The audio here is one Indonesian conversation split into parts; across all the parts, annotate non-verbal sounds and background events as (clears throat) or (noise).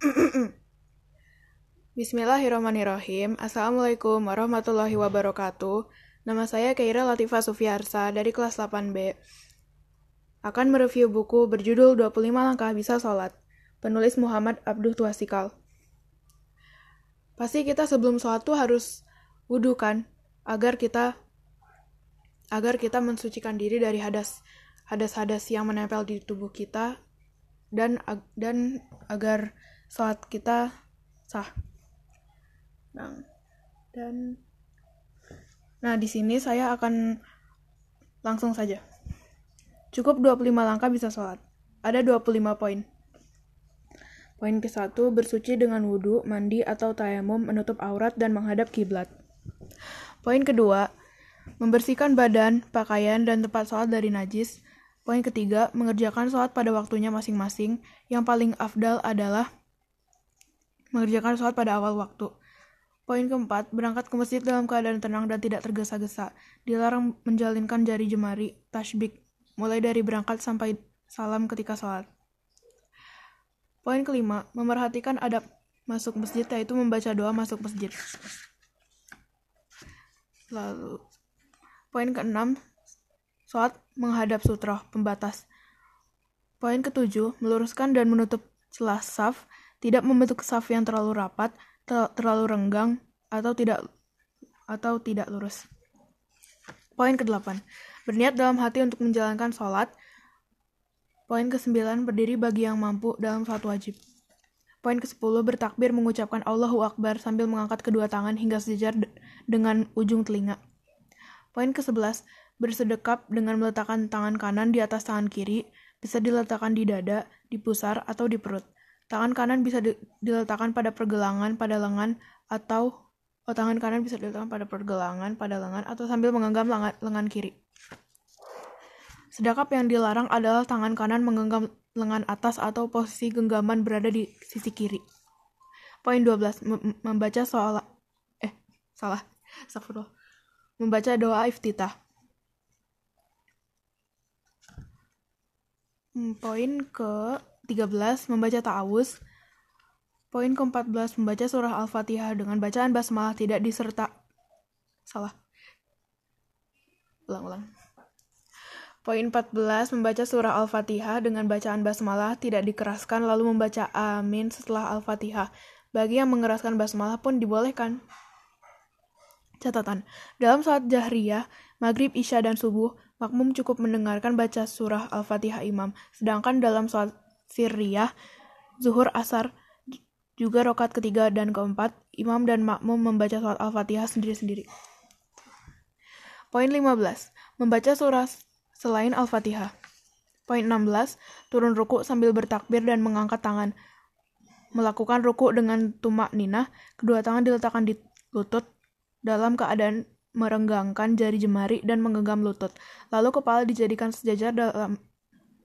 (clears throat) Bismillahirrahmanirrahim. Assalamualaikum warahmatullahi wabarakatuh. Nama saya Keira Latifa Sufiarsa dari kelas 8B. Akan mereview buku berjudul 25 Langkah Bisa Sholat. Penulis Muhammad Abduh Tuasikal. Pasti kita sebelum sholat tuh harus wudhu kan? Agar kita agar kita mensucikan diri dari hadas hadas-hadas yang menempel di tubuh kita dan dan agar sholat kita sah. Nah, dan Nah, di sini saya akan langsung saja. Cukup 25 langkah bisa sholat. Ada 25 poin. Poin ke-1, bersuci dengan wudhu, mandi atau tayamum, menutup aurat, dan menghadap kiblat. Poin kedua, membersihkan badan, pakaian, dan tempat sholat dari najis. Poin ketiga, mengerjakan sholat pada waktunya masing-masing. Yang paling afdal adalah mengerjakan sholat pada awal waktu. Poin keempat, berangkat ke masjid dalam keadaan tenang dan tidak tergesa-gesa. Dilarang menjalinkan jari jemari, tashbik, mulai dari berangkat sampai salam ketika sholat. Poin kelima, memerhatikan adab masuk masjid yaitu membaca doa masuk masjid. Lalu, poin keenam, sholat menghadap sutroh, pembatas. Poin ketujuh, meluruskan dan menutup celah saf, tidak membentuk saf yang terlalu rapat, terlalu renggang atau tidak atau tidak lurus. Poin ke-8. Berniat dalam hati untuk menjalankan sholat. Poin ke-9. Berdiri bagi yang mampu dalam sholat wajib. Poin ke-10. Bertakbir mengucapkan Allahu Akbar sambil mengangkat kedua tangan hingga sejajar dengan ujung telinga. Poin ke-11. Bersedekap dengan meletakkan tangan kanan di atas tangan kiri, bisa diletakkan di dada, di pusar, atau di perut. Tangan kanan bisa diletakkan pada pergelangan pada lengan atau oh, tangan kanan bisa diletakkan pada pergelangan pada lengan atau sambil menggenggam lengan, lengan kiri. Sedangkan yang dilarang adalah tangan kanan menggenggam lengan atas atau posisi genggaman berada di sisi kiri. Poin 12. membaca soal eh salah. Astagfirullah. Membaca doa iftitah. Hmm, poin ke 13. Membaca ta'awuz. Poin ke-14. Membaca surah Al-Fatihah dengan bacaan basmalah tidak diserta... Salah. Ulang-ulang. Poin 14. Membaca surah Al-Fatihah dengan bacaan basmalah tidak dikeraskan lalu membaca amin setelah Al-Fatihah. Bagi yang mengeraskan basmalah pun dibolehkan. Catatan. Dalam saat jahriyah, maghrib, isya, dan subuh, makmum cukup mendengarkan baca surah Al-Fatihah imam. Sedangkan dalam saat sirriyah, zuhur asar, juga rokat ketiga dan keempat, imam dan makmum membaca surat Al-Fatihah sendiri-sendiri. Poin 15. Membaca surah selain Al-Fatihah. Poin 16. Turun ruku sambil bertakbir dan mengangkat tangan. Melakukan ruku dengan tumak ninah, kedua tangan diletakkan di lutut dalam keadaan merenggangkan jari jemari dan menggenggam lutut. Lalu kepala dijadikan sejajar dalam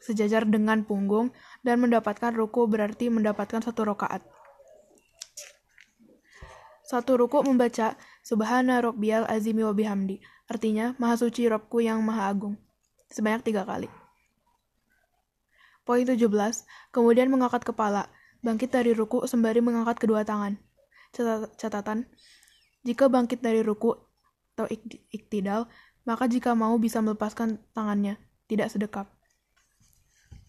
sejajar dengan punggung dan mendapatkan ruku berarti mendapatkan satu rokaat. Satu ruku membaca Subhana Rabbiyal Azimi wa bihamdi. Artinya, Maha Suci Robku yang Maha Agung. Sebanyak tiga kali. Poin 17. Kemudian mengangkat kepala. Bangkit dari ruku sembari mengangkat kedua tangan. Catatan. Jika bangkit dari ruku atau iktidal, maka jika mau bisa melepaskan tangannya, tidak sedekap.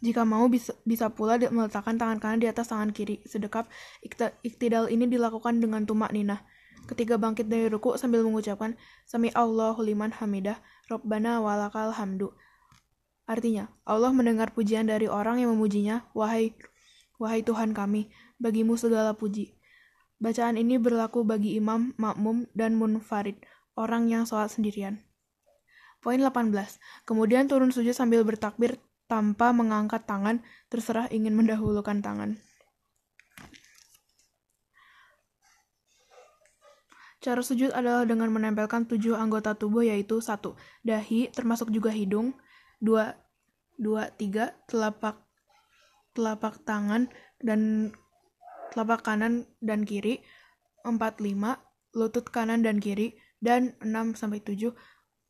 Jika mau bisa, bisa pula meletakkan tangan kanan di atas tangan kiri. Sedekap iktidal ini dilakukan dengan tumak ninah. Ketika bangkit dari ruku sambil mengucapkan Sami Allahu liman hamidah, Rabbana walakal hamdu. Artinya, Allah mendengar pujian dari orang yang memujinya, wahai wahai Tuhan kami, bagimu segala puji. Bacaan ini berlaku bagi imam, makmum, dan munfarid, orang yang sholat sendirian. Poin 18. Kemudian turun sujud sambil bertakbir tanpa mengangkat tangan, terserah ingin mendahulukan tangan. Cara sujud adalah dengan menempelkan tujuh anggota tubuh yaitu satu dahi termasuk juga hidung, dua dua tiga telapak telapak tangan dan telapak kanan dan kiri, empat lima lutut kanan dan kiri, dan enam sampai tujuh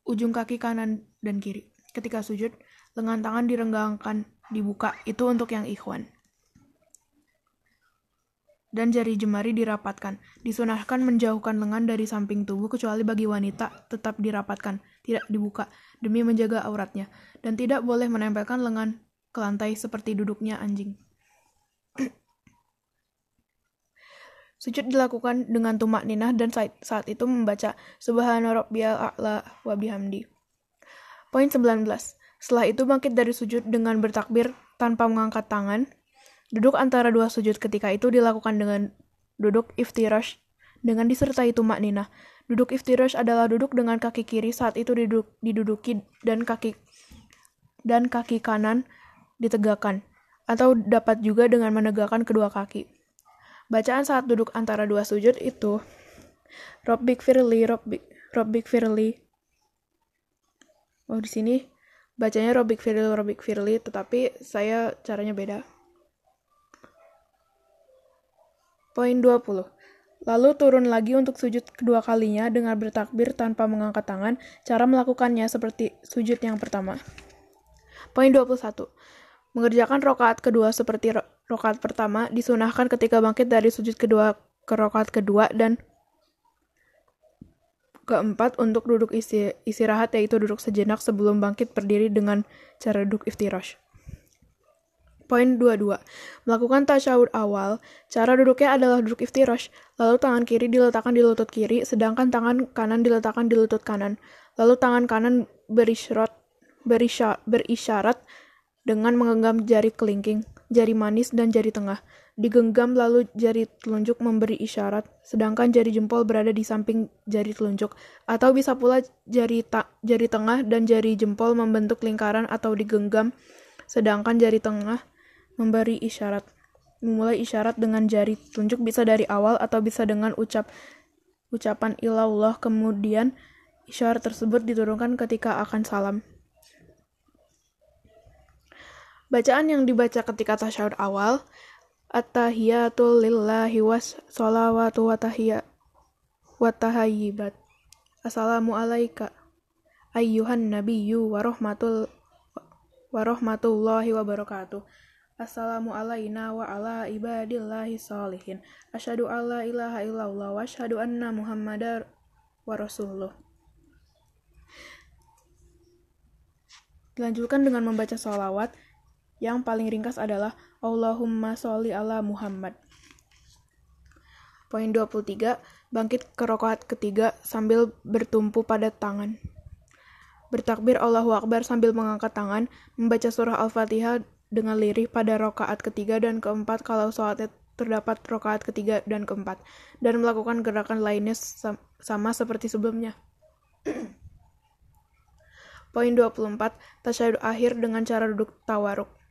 ujung kaki kanan dan kiri. Ketika sujud, lengan tangan direnggangkan, dibuka. Itu untuk yang ikhwan. dan jari jemari dirapatkan. Disunahkan menjauhkan lengan dari samping tubuh kecuali bagi wanita tetap dirapatkan, tidak dibuka, demi menjaga auratnya. Dan tidak boleh menempelkan lengan ke lantai seperti duduknya anjing. (clears throat) Sujud dilakukan dengan tumak ninah dan saat itu membaca Subhana rabbiyal a'la wa bihamdi. Poin 19. Setelah itu bangkit dari sujud dengan bertakbir tanpa mengangkat tangan. Duduk antara dua sujud ketika itu dilakukan dengan duduk iftirash dengan disertai tumak ninah. Duduk iftirash adalah duduk dengan kaki kiri saat itu diduduk, diduduki dan kaki dan kaki kanan ditegakkan atau dapat juga dengan menegakkan kedua kaki. Bacaan saat duduk antara dua sujud itu Robbik Firli, Robbik, Robbik Firli. Oh, di sini bacanya Robbik Firli, Robbik Firli, tetapi saya caranya beda. Poin 20. Lalu turun lagi untuk sujud kedua kalinya dengan bertakbir tanpa mengangkat tangan. Cara melakukannya seperti sujud yang pertama. Poin 21. Mengerjakan rokaat kedua seperti rokaat pertama disunahkan ketika bangkit dari sujud kedua ke rokaat kedua dan keempat untuk duduk isi, istirahat yaitu duduk sejenak sebelum bangkit berdiri dengan cara duduk iftirash. Poin 22. Melakukan tasyahud awal, cara duduknya adalah duduk iftirash, lalu tangan kiri diletakkan di lutut kiri, sedangkan tangan kanan diletakkan di lutut kanan. Lalu tangan kanan berisyarat, berisyarat dengan menggenggam jari kelingking jari manis, dan jari tengah. Digenggam lalu jari telunjuk memberi isyarat, sedangkan jari jempol berada di samping jari telunjuk. Atau bisa pula jari, ta jari tengah dan jari jempol membentuk lingkaran atau digenggam, sedangkan jari tengah memberi isyarat. Memulai isyarat dengan jari telunjuk bisa dari awal atau bisa dengan ucap ucapan ilallah kemudian isyarat tersebut diturunkan ketika akan salam. Bacaan yang dibaca ketika tasyahud awal, At-tahiyatul lillahi was salawatu wa tahiyya wa tahayyibat. Assalamu alayka ayyuhan nabiyyu wa rahmatul wa rahmatullahi wa barakatuh. Assalamu alayna wa ala ibadillahi salihin. Asyhadu alla ilaha illallah wa asyhadu anna muhammadar wa rasulullah. Dilanjutkan dengan membaca salawat yang paling ringkas adalah Allahumma sholli ala Muhammad. Poin 23, bangkit ke rokaat ketiga sambil bertumpu pada tangan. Bertakbir Allahu Akbar sambil mengangkat tangan, membaca surah Al-Fatihah dengan lirih pada rokaat ketiga dan keempat kalau sholatnya terdapat rokaat ketiga dan keempat, dan melakukan gerakan lainnya sama seperti sebelumnya. (clears throat) Poin 24, tasyahud akhir dengan cara duduk tawaruk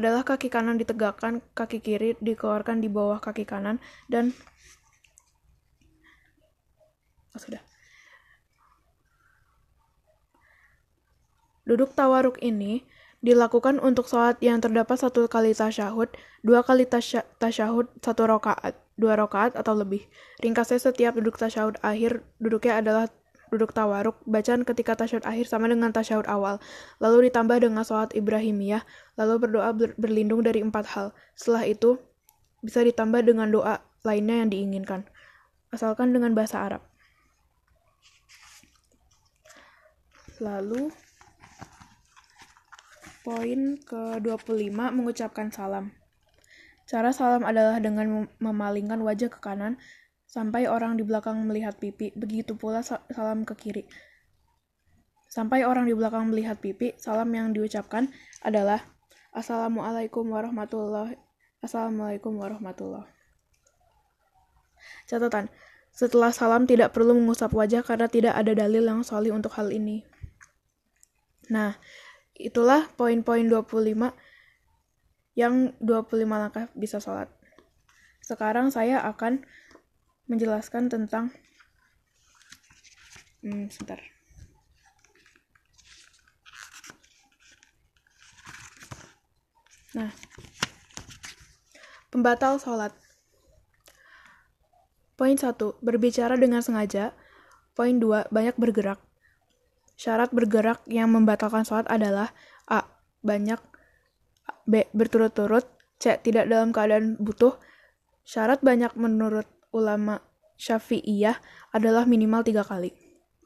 adalah kaki kanan ditegakkan, kaki kiri dikeluarkan di bawah kaki kanan, dan oh, sudah. Duduk tawaruk ini dilakukan untuk sholat yang terdapat satu kali tasyahud, dua kali tasyahud, satu rokaat, dua rokaat atau lebih. Ringkasnya setiap duduk tasyahud akhir, duduknya adalah duduk tawaruk, bacaan ketika tasyahud akhir sama dengan tasyahud awal, lalu ditambah dengan sholat Ibrahimiyah, lalu berdoa ber berlindung dari empat hal. Setelah itu, bisa ditambah dengan doa lainnya yang diinginkan, asalkan dengan bahasa Arab. Lalu, poin ke-25 mengucapkan salam. Cara salam adalah dengan memalingkan wajah ke kanan sampai orang di belakang melihat pipi, begitu pula salam ke kiri. Sampai orang di belakang melihat pipi, salam yang diucapkan adalah Assalamualaikum warahmatullahi Assalamualaikum warahmatullahi Catatan, setelah salam tidak perlu mengusap wajah karena tidak ada dalil yang solih untuk hal ini. Nah, itulah poin-poin 25 yang 25 langkah bisa sholat. Sekarang saya akan menjelaskan tentang hmm, sebentar. Nah, pembatal sholat. Poin 1. Berbicara dengan sengaja. Poin 2. Banyak bergerak. Syarat bergerak yang membatalkan sholat adalah A. Banyak B. Berturut-turut C. Tidak dalam keadaan butuh Syarat banyak menurut ulama Syafi'iyah adalah minimal tiga kali.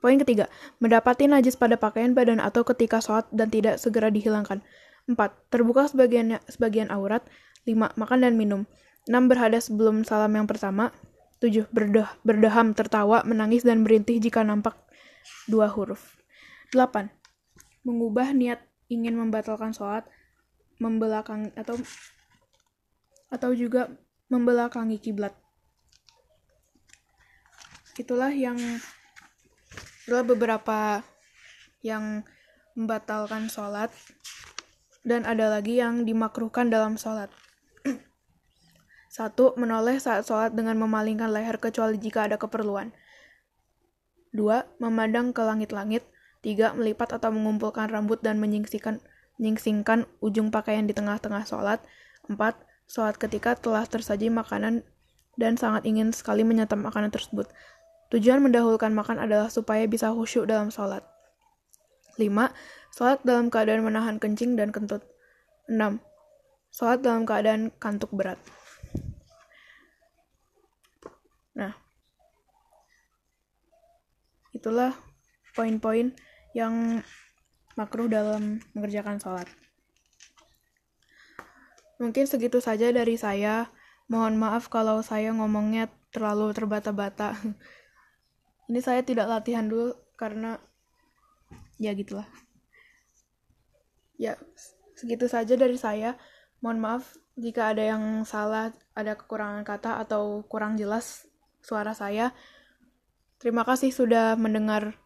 Poin ketiga, mendapati najis pada pakaian badan atau ketika sholat dan tidak segera dihilangkan. 4. Terbuka sebagian, sebagian aurat. 5. Makan dan minum. 6. Berhadas sebelum salam yang pertama. 7. Berdah, berdaham, tertawa, menangis, dan berintih jika nampak dua huruf. 8. Mengubah niat ingin membatalkan sholat, membelakang atau atau juga membelakangi kiblat. Itulah yang adalah beberapa yang membatalkan sholat dan ada lagi yang dimakruhkan dalam sholat. (clears throat) Satu, menoleh saat sholat dengan memalingkan leher kecuali jika ada keperluan. Dua, memandang ke langit-langit. Tiga, melipat atau mengumpulkan rambut dan menyingsingkan, menyingsingkan ujung pakaian di tengah-tengah sholat. Empat, sholat ketika telah tersaji makanan dan sangat ingin sekali menyantap makanan tersebut. Tujuan mendahulukan makan adalah supaya bisa khusyuk dalam sholat. 5. Sholat dalam keadaan menahan kencing dan kentut. 6. Sholat dalam keadaan kantuk berat. Nah, itulah poin-poin yang makruh dalam mengerjakan sholat. Mungkin segitu saja dari saya. Mohon maaf kalau saya ngomongnya terlalu terbata-bata. (laughs) ini saya tidak latihan dulu karena ya gitulah. Ya segitu saja dari saya. Mohon maaf jika ada yang salah ada kekurangan kata atau kurang jelas suara saya. Terima kasih sudah mendengar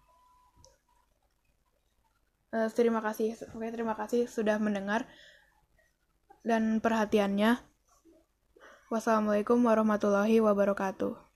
uh, terima kasih oke terima kasih sudah mendengar dan perhatiannya. Wassalamualaikum warahmatullahi wabarakatuh